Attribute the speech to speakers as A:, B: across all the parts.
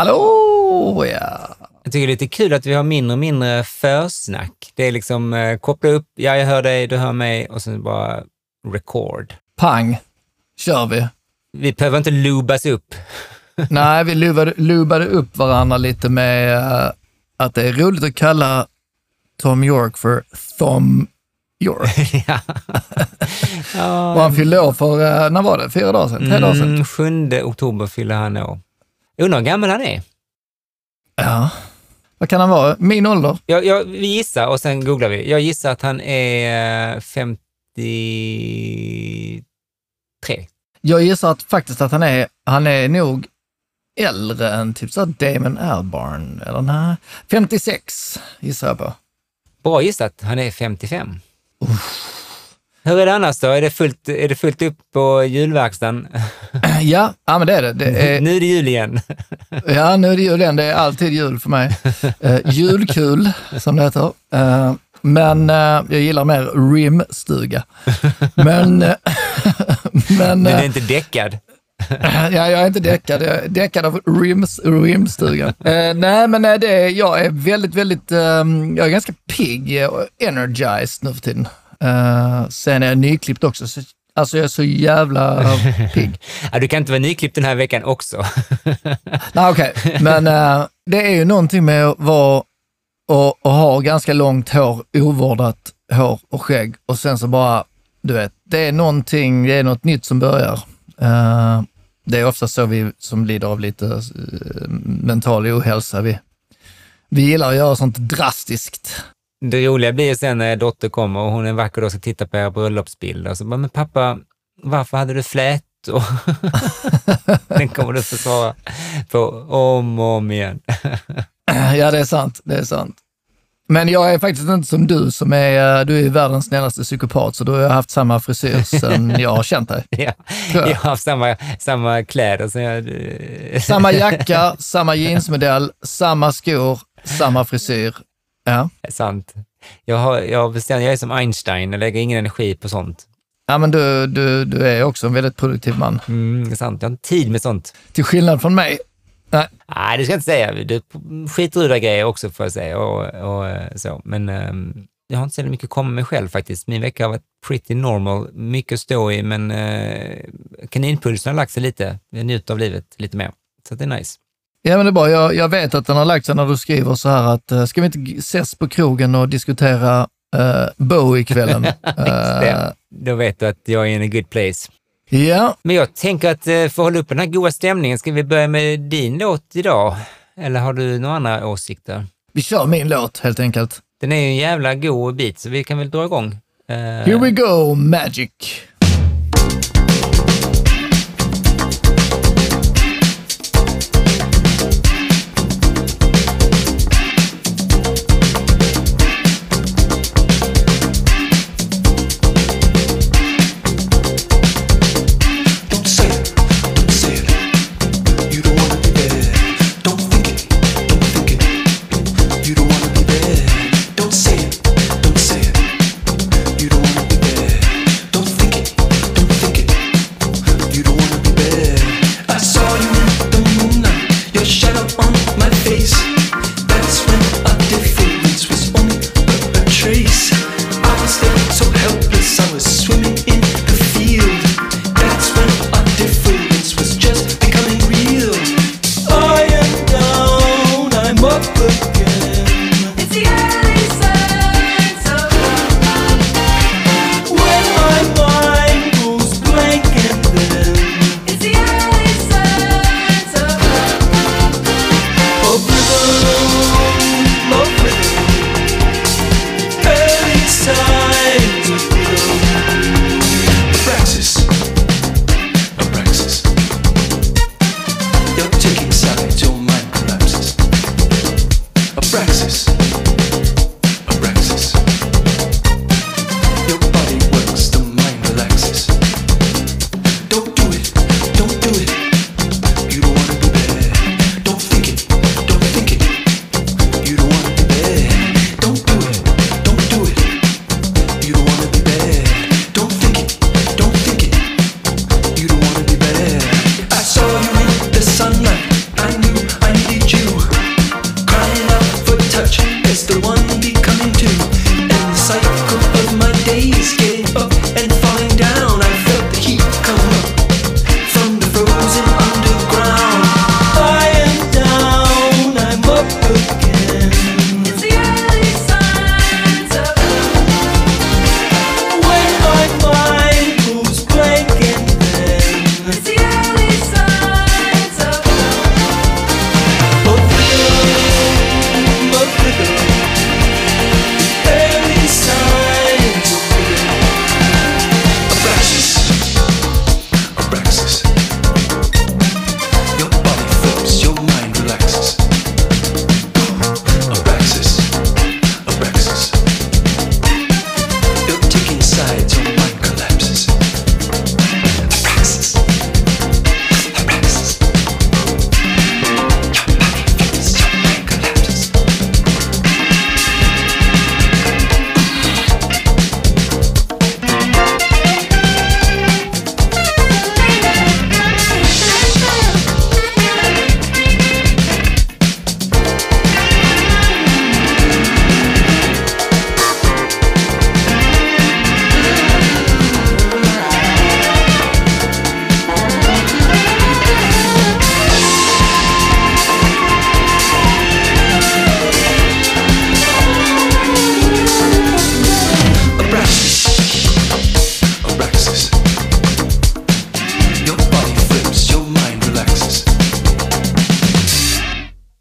A: Hallå ja!
B: Jag tycker det är lite kul att vi har mindre och mindre försnack. Det är liksom eh, koppla upp, ja jag hör dig, du hör mig och sen bara record.
A: Pang, kör vi.
B: Vi behöver inte lubas upp.
A: Nej, vi lubade, lubade upp varandra lite med eh, att det är roligt att kalla Tom York för Thom York.
B: ja.
A: Och han fyllde år för, eh, när var det? Fyra dagar sedan? Tre dagar sedan?
B: Mm, 7 oktober fyller han år. Undrar hur gammal han är?
A: Ja. Vad kan han vara? Min ålder?
B: Jag, jag, vi gissar och sen googlar vi. Jag gissar att han är eh, 53.
A: Jag gissar att, faktiskt att han är, han är nog äldre än typ så Damon Albarn, eller nej, 56 gissar jag på.
B: Bra gissat, han är 55. Hur är det annars då? Är det fullt, är det fullt upp på julverkstan?
A: Ja, ja men det är det. det är,
B: Nu är det jul igen.
A: ja, nu är det jul igen. Det är alltid jul för mig. Uh, julkul, som det heter. Eh, men eh, jag gillar mer rimstuga. Men, eh, men
B: Men det är
A: eh,
B: inte däckad.
A: ja, jag är inte däckad. Jag är däckad av rims, rimstugan. Eh, nej, men eh, det, jag är väldigt, väldigt, eh, jag är ganska pigg och energized nu för tiden. Eh, sen är jag nyklippt också, så, alltså jag är så jävla pigg.
B: Ja, du kan inte vara nyklippt den här veckan också.
A: Nej, okej, men eh, det är ju någonting med att vara och, och ha ganska långt hår, ovårdat hår och skägg och sen så bara, du vet, det är någonting, det är något nytt som börjar. Eh, det är ofta så vi som lider av lite eh, mental ohälsa, vi, vi gillar att göra sånt drastiskt.
B: Det roliga blir ju sen när dotter kommer och hon en vacker dag ska titta på era bröllopsbild och så bara, men pappa, varför hade du flätor? Den kommer du få svara på om och om igen.
A: Ja, det är sant. Det är sant. Men jag är faktiskt inte som du som är, du är världens snällaste psykopat, så du har haft samma frisyr sen jag har känt dig.
B: Ja,
A: jag.
B: jag har haft samma, samma kläder som jag...
A: Samma jacka, samma jeansmodell, samma skor, samma frisyr. Ja.
B: Sant. Jag, har, jag bestämt, jag är som Einstein, jag lägger ingen energi på sånt.
A: Ja, men du, du, du är också en väldigt produktiv man.
B: Mm, det är sant, jag har inte tid med sånt.
A: Till skillnad från mig. Nej,
B: Nej, det ska jag inte säga. Du skiter ur det grejer också får jag säga. Och, och så. Men ehm, jag har inte så mycket att komma med själv faktiskt. Min vecka har varit pretty normal. Mycket att stå i, men eh, kaninpulsen har lagt sig lite. Jag njuter av livet lite mer. Så det är nice.
A: Ja, men det är bra. Jag, jag vet att den har lagt sig när du skriver så här att eh, ska vi inte ses på krogen och diskutera uh, Bowie-kvällen?
B: Det,
A: Eh,
B: då vet du att jag är in a good place.
A: ja,
B: Men jag tänker att eh, för att hålla upp den här goda stämningen, ska vi börja med din låt idag? Eller har du några andra åsikter?
A: vi kör min låt helt enkelt.
B: Den är ju en jävla god bit, så vi kan väl dra igång. Eh,
A: Here we go, Magic.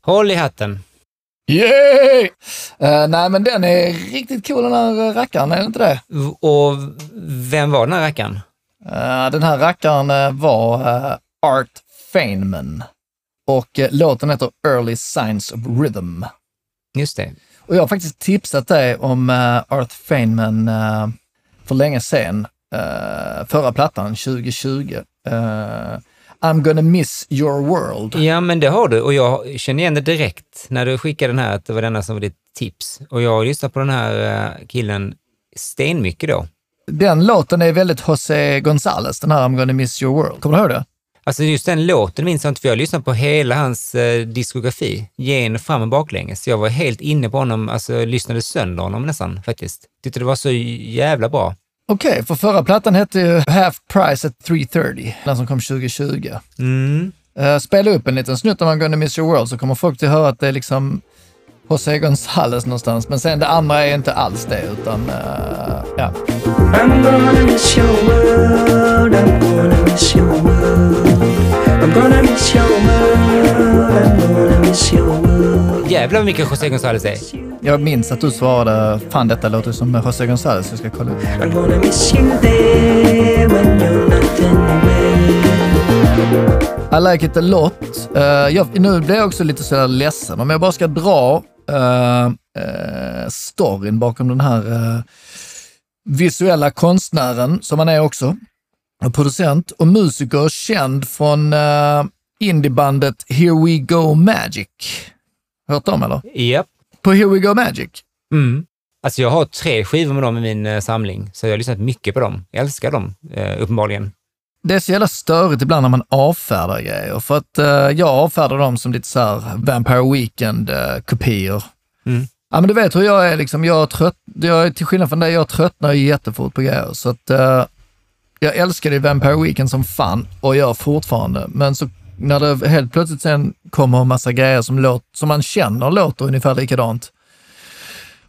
B: Håll i hatten.
A: Yay! Eh, nej, men den är riktigt cool den här eh, rackaren, är det inte det?
B: Och vem var den här rackaren?
A: Eh, den här rackaren var eh, Art Feynman och låten heter Early Signs of Rhythm.
B: Just det.
A: Och jag har faktiskt tipsat dig om uh, Art Feynman för länge sedan. förra plattan, 2020. I'm gonna miss your world.
B: Ja, men det har du och jag känner igen det direkt när du skickade den här, att det var denna som var ditt tips. Och jag har lyssnat på den här eh, killen stenmycket då.
A: Den låten är väldigt José González, den här I'm gonna miss your world. Kommer du ihåg det?
B: Alltså just den låten minns jag inte, för jag har lyssnat på hela hans eh, diskografi, gen fram och baklänges. Jag var helt inne på honom, alltså lyssnade sönder honom nästan faktiskt. Tyckte det var så jävla bra.
A: Okej, för förra plattan hette ju Half Price at 330, den som kom 2020.
B: Mm.
A: Uh, spela upp en liten snutt om miss your world så kommer folk till att höra att det är liksom José González någonstans. Men sen det andra är inte alls det, utan eh, ja.
C: I'm gonna miss your world. I'm gonna miss your world. I'm gonna miss your world. I'm gonna miss your world.
B: Jävlar vad mycket José González är.
A: Jag minns att du svarade, fan detta låter som José González, jag ska kolla upp.
C: I'm gonna miss you there when you're not in the way.
A: I like it a lot. Eh, jag, nu blir jag också lite så här ledsen. Om jag bara ska dra uh, uh, storyn bakom den här eh, visuella konstnären, som han är också, producent och musiker, känd från uh, indiebandet Here We Go Magic. Hört dem eller?
B: Japp.
A: På Here We Go Magic.
B: Mm. Alltså jag har tre skivor med dem i min eh, samling, så jag har lyssnat mycket på dem. Jag älskar dem, eh, uppenbarligen.
A: Det är så jävla störigt ibland när man avfärdar grejer. För att jag avfärdar dem som lite så här Vampire Weekend-kopior.
B: Mm.
A: Ja, men du vet hur jag är liksom. Jag är trött, jag till skillnad från dig, jag tröttnar jättefort på grejer. Så att jag älskade Vampire Weekend som fan och gör fortfarande. Men så när det helt plötsligt sen kommer en massa grejer som, låt, som man känner låter ungefär likadant.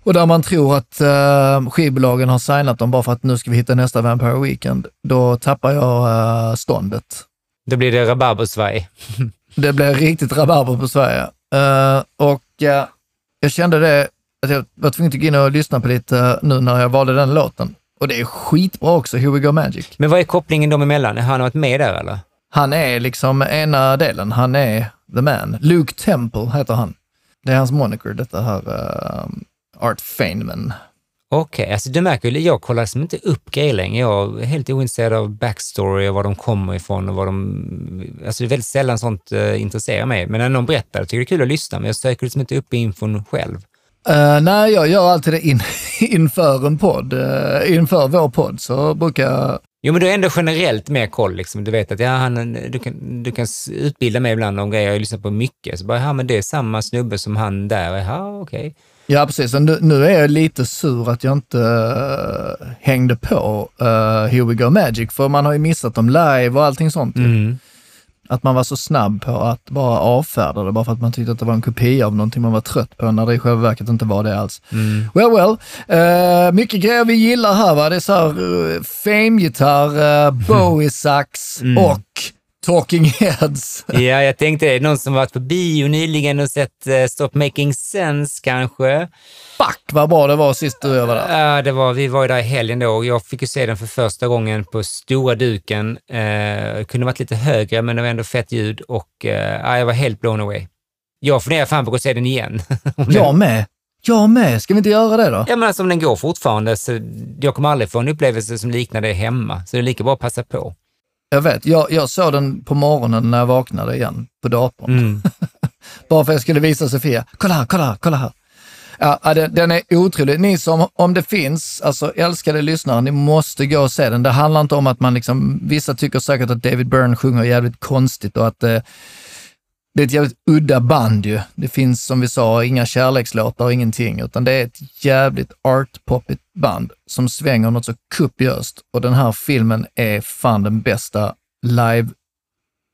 A: Och där man tror att uh, skivbolagen har signat dem bara för att nu ska vi hitta nästa Vampire Weekend. Då tappar jag uh, ståndet.
B: Då blir det rabarbersvaj.
A: Det blev riktigt rabarber på Sverige. Eh, och eh, jag kände det, att jag var tvungen att gå in och lyssna på lite eh, nu när jag valde den låten. Och det är skitbra också, Here We Go Magic.
B: Men vad är kopplingen dem emellan? Har han varit med där eller?
A: Han är liksom ena delen, han är the man. Luke Temple heter han. Det är hans moniker, detta här eh, Art Feynman.
B: Okej, alltså du märker ju, jag kollar liksom inte upp grejer längre. Jag är helt ointresserad av backstory och var de kommer ifrån och vad de... Alltså det är väldigt sällan sånt uh, intresserar mig. Men när någon berättar, tycker jag det är kul att lyssna, men jag söker liksom inte upp infon själv.
A: Uh, nej, jag gör alltid det in, inför en podd. Uh, inför vår podd så brukar jag
B: Jo, men du har ändå generellt mer koll. Liksom. Du vet att ja, han, du, kan, du kan utbilda mig ibland om grejer jag lyssnar på mycket. Så bara, ja, men det är samma snubbe som han där. Ja, okej.
A: Ja, precis. Nu, nu är jag lite sur att jag inte uh, hängde på uh, Here We Go Magic, för man har ju missat dem live och allting sånt.
B: Mm.
A: Att man var så snabb på att bara avfärda det, bara för att man tyckte att det var en kopia av någonting man var trött på, när det i själva verket inte var det alls.
B: Mm.
A: Well, well. Uh, mycket grejer vi gillar här va. Det är så här uh, Fame-gitarr, uh, Bowie-sax
B: Mm.
A: och Talking Heads.
B: Ja, jag tänkte det. Någon som varit på bio nyligen och sett eh, Stop Making Sense kanske.
A: Fuck vad bra det var sist du och jag var där.
B: Ja, det var, vi var ju där i helgen då och jag fick ju se den för första gången på stora duken. Eh, kunde varit lite högre, men det var ändå fett ljud och ja, jag var helt blown away. Jag funderar fan på att gå och se den igen.
A: Jag med. Jag med. Ska vi inte göra det då?
B: Ja, men alltså om den går fortfarande så jag kommer aldrig få en upplevelse som liknar det hemma. Så det är lika bra att passa på.
A: Jag vet. Jag, jag såg den på morgonen när jag vaknade igen på datorn.
B: Mm.
A: Bara för att jag skulle visa Sofia. Kolla här, kolla här, kolla här. Ja, den, den är otrolig. Ni som, om det finns, alltså älskade lyssnare, ni måste gå och se den. Det handlar inte om att man liksom, vissa tycker säkert att David Byrne sjunger jävligt konstigt och att eh, det är ett jävligt udda band ju. Det finns som vi sa inga kärlekslåtar och ingenting, utan det är ett jävligt art-poppigt band som svänger något så kopiöst. Och den här filmen är fan den bästa live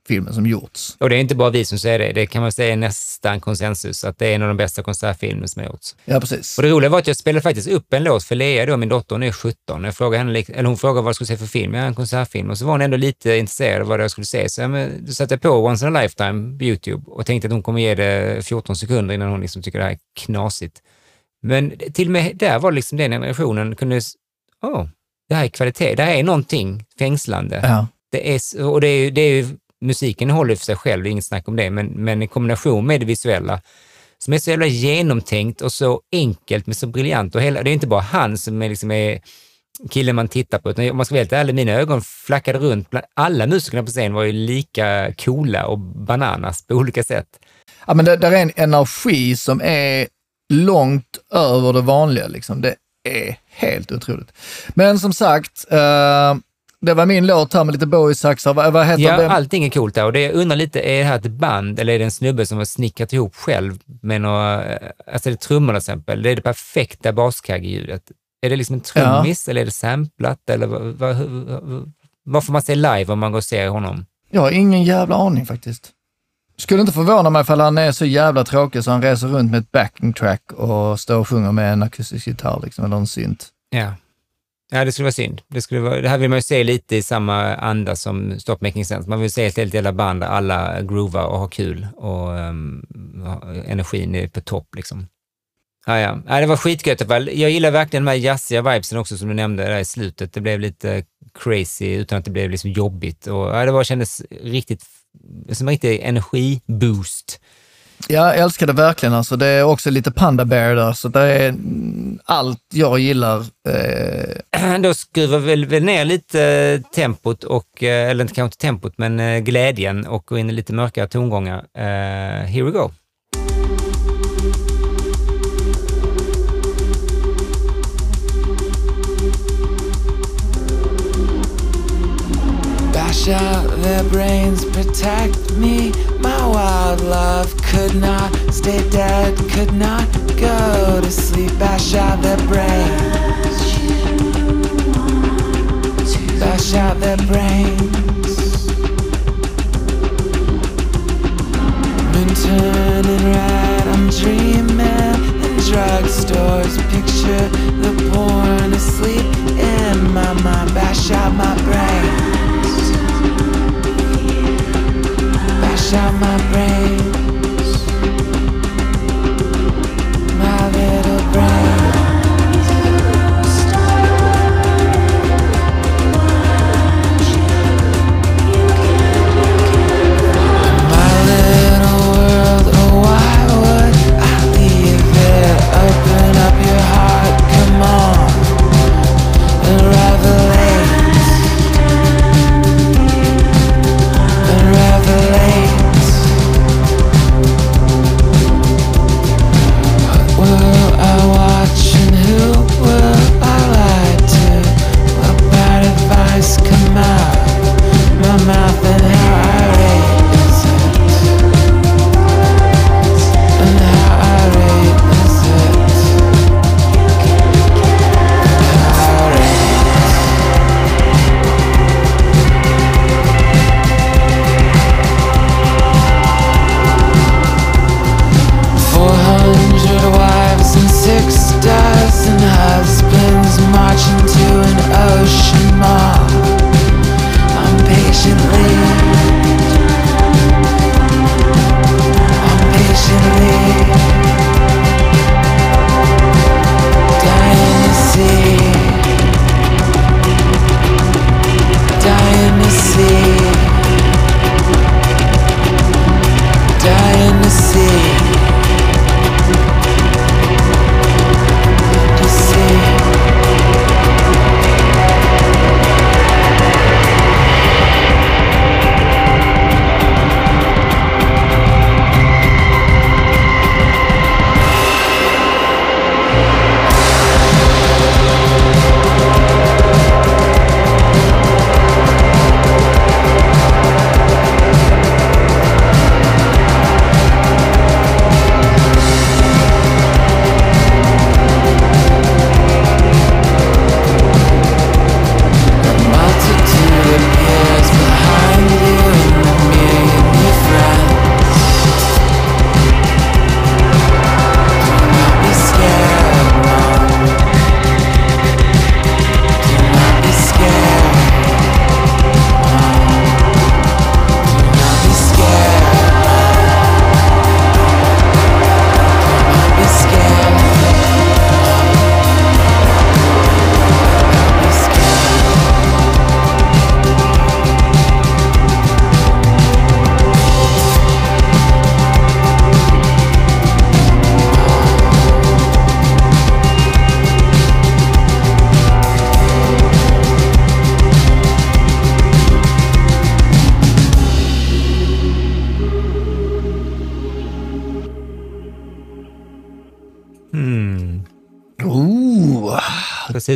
A: live-filmen som gjorts.
B: Och det är inte bara vi som säger det. Det kan man säga är nästan konsensus, att det är en av de bästa konsertfilmer som har gjorts.
A: Ja, precis.
B: Och det roliga var att jag spelade faktiskt upp en låt för Lea då, min dotter, hon är 17. Jag frågade henne, lik- eller hon frågade vad jag skulle se för film. Ja, en konsertfilm. Och så var hon ändå lite intresserad av vad jag skulle se. Så ja, då satte jag på Once in a Lifetime på YouTube och tänkte att hon kommer ge det 14 sekunder innan hon liksom tycker det här är knasigt. Men till och med där var liksom den generationen kunde, åh, det här är kvalitet. Det här är någonting fängslande.
A: Ja.
B: Det är, och det är, det är ju, musiken håller för sig själv, det är inget snack om det, men, men i kombination med det visuella som är så jävla genomtänkt och så enkelt men så briljant. Och hela, det är inte bara han som är, liksom är killen man tittar på, utan om man ska vara helt ärlig, mina ögon flackade runt. Bland alla musikerna på scen var ju lika coola och bananas på olika sätt.
A: Ja, men det det är en energi som är långt över det vanliga. Liksom. Det är helt otroligt. Men som sagt, eh, det var min låt här med lite Bowie-saxar. Vad, vad heter
B: Ja,
A: den?
B: allting är coolt där och det jag undrar lite, är det här ett band eller är det en snubbe som har snickrat ihop själv med några, alltså det är trummorna till exempel, det är det perfekta baskaggeljudet. Är det liksom en trummis eller är det samplat eller vad, vad, vad, vad får man se live om man går och ser honom?
A: Jag har ingen jävla aning faktiskt. Skulle inte förvåna mig ifall han är så jävla tråkig så han reser runt med ett backing track och står och sjunger med en akustisk gitarr liksom, eller en synt.
B: Ja. Ja, det skulle vara synd. Det, skulle vara, det här vill man ju se lite i samma anda som Stop Making Sense. Man vill se ett helt jävla band där alla groovar och har kul och um, energin är på topp liksom. Ja, ja. ja, det var skitgött i alla fall. Jag gillar verkligen de här jazziga vibesen också som du nämnde där i slutet. Det blev lite crazy utan att det blev liksom jobbigt. Och, ja, det var, kändes riktigt som en riktig energiboost.
A: Jag älskar det verkligen. Alltså. Det är också lite Panda Bear där, så det är allt jag gillar. Eh,
B: Då skruvar vi väl, ner lite eh, tempot, och, eh, eller kanske inte tempot, men eh, glädjen och går in i lite mörkare tongångar. Eh, here we go.
D: Their brains, protect me. My wild love could not stay dead, could not go to sleep. Bash out their brains. Bash out their brains. Moon turning red, I'm dreaming in drugstores. Picture the porn asleep in my mind. Bash out my brains. Bash out my brains.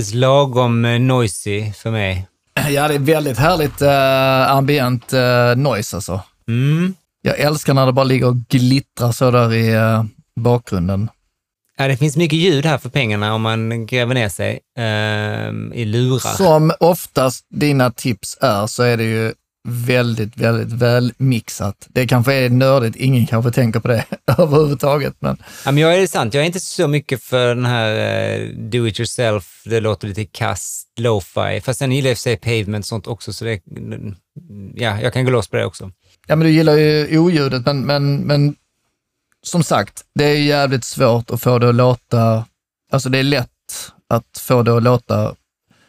B: Precis lagom eh, noisy för mig.
A: Ja, det är väldigt härligt uh, ambient uh, noise alltså.
B: Mm.
A: Jag älskar när det bara ligger och glittrar så där i eh, bakgrunden.
B: Ja, det finns mycket ljud här för pengarna om man gräver ner sig ehm, i lurar.
A: Som oftast dina tips är så är det ju väldigt, väldigt väl mixat. Det kanske är nördigt, ingen kanske tänker på det överhuvudtaget. Men
B: Ja, men jag är sant, jag är inte så mycket för den här eh, do it yourself, det låter lite kast, lo-fi. Fast sen gillar jag i sig pavement och sånt också, så det, ja, jag kan gå loss på det också.
A: ja, men du gillar ju oljudet, men, men, men som sagt, det är jävligt svårt att få det att låta, alltså det är lätt att få det att låta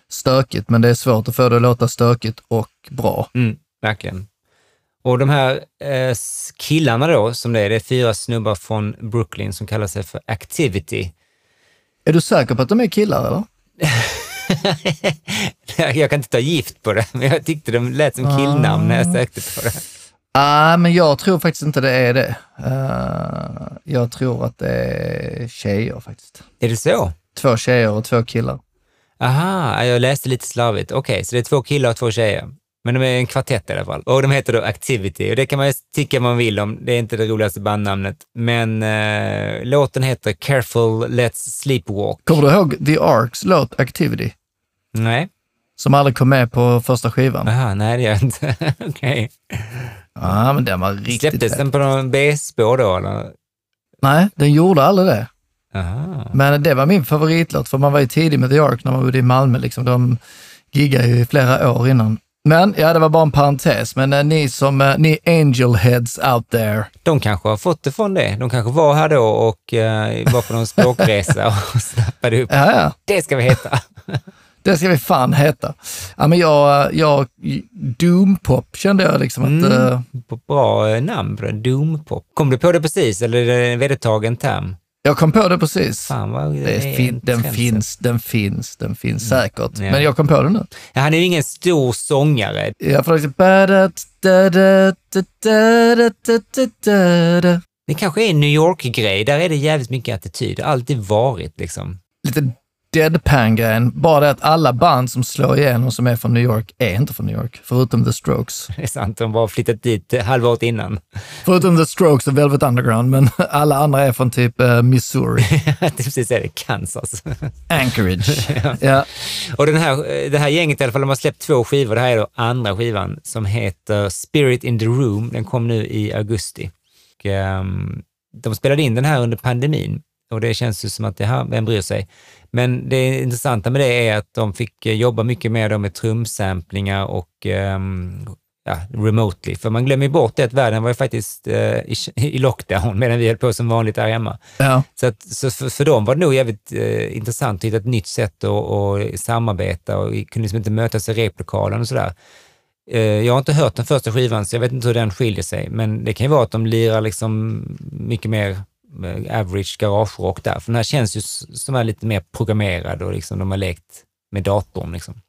A: stökigt, men det är svårt att få det att låta stökigt och bra.
B: Mm, verkligen. Och de här eh, killarna då, som det är, det är fyra snubbar från Brooklyn som kallar sig för Activity.
A: Är du säker på att de är killar eller?
B: jag kan inte ta gift på det, men jag tyckte de lät som killnamn när jag sökte på det.
A: Ah, men jag tror faktiskt inte det är det. Eh, jag tror att det är tjejer faktiskt.
B: Är det så?
A: Två tjejer och två killar.
B: Aha, jag läste lite slarvigt. Okej, så det är två killar och två tjejer. Men de är en kvartett i alla fall. Och de heter då Activity. Och det kan man ju tycka man vill om. Det är inte det roligaste bandnamnet. Men eh, låten heter Careful Let's Sleepwalk.
A: Kommer du ihåg The Arks låt Activity?
B: Nej.
A: Som aldrig kom med på första skivan.
B: Aha, nej det gör jag inte. Okej.
A: Ja, ah, men den var riktigt
B: Släpptes den på någon B-spår då eller?
A: Nej, den gjorde aldrig det.
B: Aha.
A: Men det var min favoritlåt, för man var ju tidig med The Ark när man bodde i Malmö. Liksom. De giggade ju i flera år innan. Men ja, det var bara en parentes. Men eh, ni som, eh, ni angel heads out there.
B: De kanske har fått det från det. De kanske var här då och eh, var på någon språkresa och snappade upp.
A: Ja, ja.
B: Det ska vi heta.
A: Det ska vi fan heta. Ja, men jag, jag, Doompop kände jag liksom att...
B: Mm.
A: eh,
B: Bra eh, namn. Doompop. Kom du på det precis eller är det en vedertagen term?
A: Jag kom på det precis.
B: Fan vad
A: Det är fin, den finns, den finns, den finns säkert.
B: Mm. Ja.
A: Men jag kom på det nu.
B: Ja, han är ju ingen stor sångare.
A: Jag. Lite
B: Det kanske är en New York-grej. Där är det jävligt mycket attityd. Alltid varit liksom.
A: Deadpan-grejen. Bara det att alla band som slår igenom som är från New York är inte från New York, förutom The Strokes.
B: Det är sant, de bara flyttat dit eh, halvåret innan.
A: Förutom The Strokes och Velvet Underground, men alla andra är från typ eh, Missouri.
B: det är precis är det, Kansas.
A: Anchorage. ja.
B: Och den här, det här gänget i alla fall, de har släppt två skivor. Det här är då andra skivan som heter Spirit in the Room. Den kom nu i augusti. Och, ehm, de spelade in den här under pandemin och det känns ju som att, jaha, vem bryr sig? Men det intressanta med det är att de fick eh, jobba mycket mer med trumsamplingar och ehm, ja, remotely. För man glömmer bort det att världen var ju faktiskt eh, i, i lockdown medan vi höll på som vanligt där hemma.
A: Ja.
B: Så, att, så för, för dem var det nog jävligt eh, intressant att hitta ett nytt sätt att, samarbeta och kunde liksom inte mötas i replokalen och sådär. Eh, jag har inte hört den första skivan så jag vet inte hur den skiljer sig, men det kan ju vara att de lirar liksom mycket mer average garagerock där, för den här känns ju som är lite mer programmerad och liksom de har lekt med datorn. Liksom.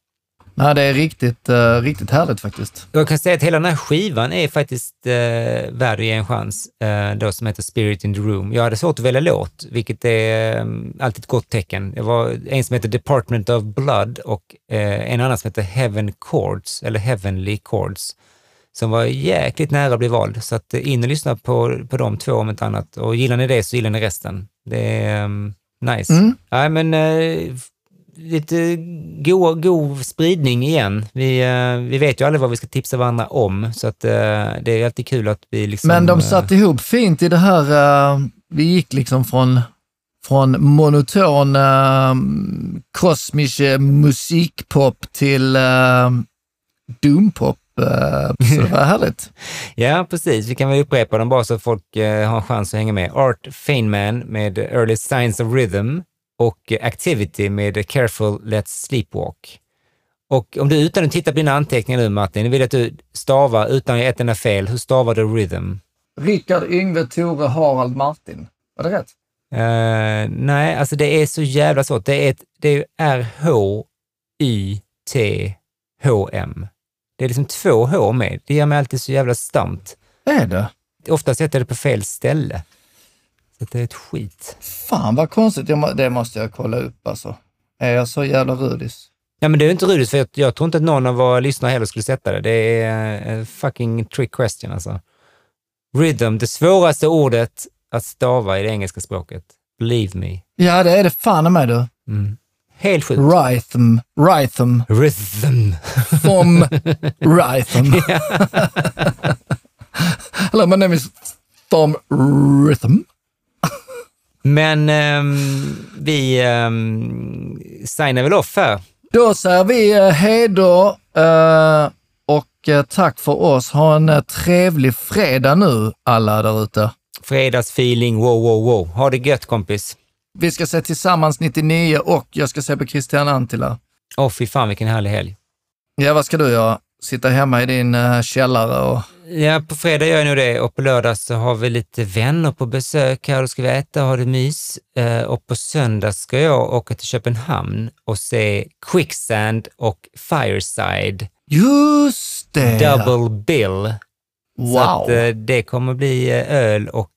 A: Nej, det är riktigt, eh, riktigt härligt faktiskt.
B: Jag kan säga att hela den här skivan är faktiskt eh, värd att ge en chans, eh, då som heter Spirit in the Room. Jag hade svårt att välja låt, vilket är eh, alltid ett gott tecken. Det var en som heter Department of Blood och eh, en annan som heter Heaven Chords, eller Heavenly Chords, som var jäkligt nära att bli vald. Så att eh, in och lyssna på, på de två om inte annat. Och gillar ni det så gillar ni resten. Det är um, nice.
A: Mm.
B: Nej, men eh, lite god, god spridning igen. Vi, eh, vi vet ju aldrig vad vi ska tipsa varandra om, så att, eh, det är alltid kul att vi liksom...
A: Men de satt ihop fint i det här, vi gick liksom från, från monoton uh, kosmisk musikpop till uh, doompop. eh, så det var härligt.
B: Ja, precis. Vi kan väl upprepa dem bara så att folk eh, har en chans att hänga med. Art Feynman med Early Signs of Rhythm och eh, Activity med Careful Let's Sleepwalk. Och om du utan att titta på dina anteckningar nu Martin, jag vill att du stavar utan ett enda fel. Hur stavar du rhythm?
A: Rickard, Yngve, Tore, Harald, Martin. Var det rätt?
B: Eh, nej, alltså det är så jävla svårt. Det är, ett, det är R-H-Y-T-H-M. Det är liksom två H med. Det gör mig alltid så jävla stamt.
A: Är det?
B: Oftast sätter jag det på fel ställe. Så det är ett skit.
A: Fan vad konstigt, det måste jag kolla upp alltså. Är jag så jävla rudis?
B: Ja, men det är inte roligt, för jag, jag tror inte att någon av våra lyssnare heller skulle sätta det. Det är en fucking trick question alltså. Rhythm, det svåraste ordet att stava i det engelska språket. Believe me.
A: Ja, det är det fan med du.
B: Mm. Helt sjukt.
A: Rhythm, rhythm,
B: Rhythm.
A: from rhythm. Hello, my name is Tom Rhythm.
B: Men ehm, vi um, signar väl off här.
A: Då säger vi eh, hej då eh, och eh, tack för oss. Ha en trevlig fredag nu alla där ute.
B: Fredagsfeeling, wow, wow, wow. Ha det gött kompis.
A: Vi ska se Tillsammans 99 och jag ska se på Christian Antila.
B: Åh, fy fan vilken härlig helg.
A: Ja, vad ska du göra? Sitta hemma i din eh, källare och...
B: Ja, på fredag gör jag nog det och på lördag så har vi lite vänner på besök här. Då ska vi äta och ha det mys. Eh, och på söndag ska jag åka till Köpenhamn och se Quicksand och Fireside.
A: Just det!
B: Double bill. Så
A: Wow!
B: att, eh, det kommer bli öl och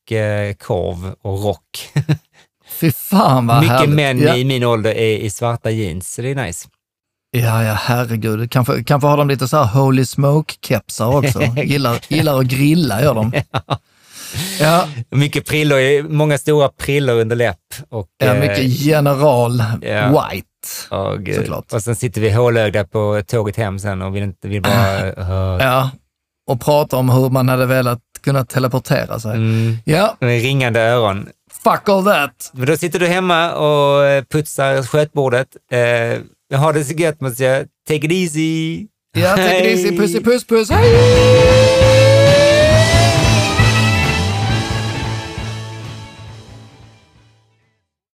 B: korv och rock.
A: Fy fan vad
B: Mycket
A: härligt.
B: män
A: ja.
B: i min ålder är i svarta jeans, så det är nice.
A: Ja, ja, herregud. Kanske, kanske har de lite så här holy smoke-kepsar också. Gillar, gillar att grilla, gör de. Ja,
B: Mycket prillor, många stora prillor under läpp. Och,
A: ja
B: eh,
A: mycket general
B: ja.
A: white.
B: och, eh,
A: såklart.
B: och sen sitter vi hålögda på tåget hem sen och vill, inte, vill bara... Uh,
A: Ja, och prata om hur man hade velat kunna teleportera sig.
B: mm,
A: Ja,
B: med ringande öron.
A: Fuck all that.
B: Men då sitter du hemma och eh, putsar skötbordet. Eh, ha det så gött måste jag. Take it easy.
A: Ja, take it
B: Hej.
A: easy. Pussy, puss, puss. Hej!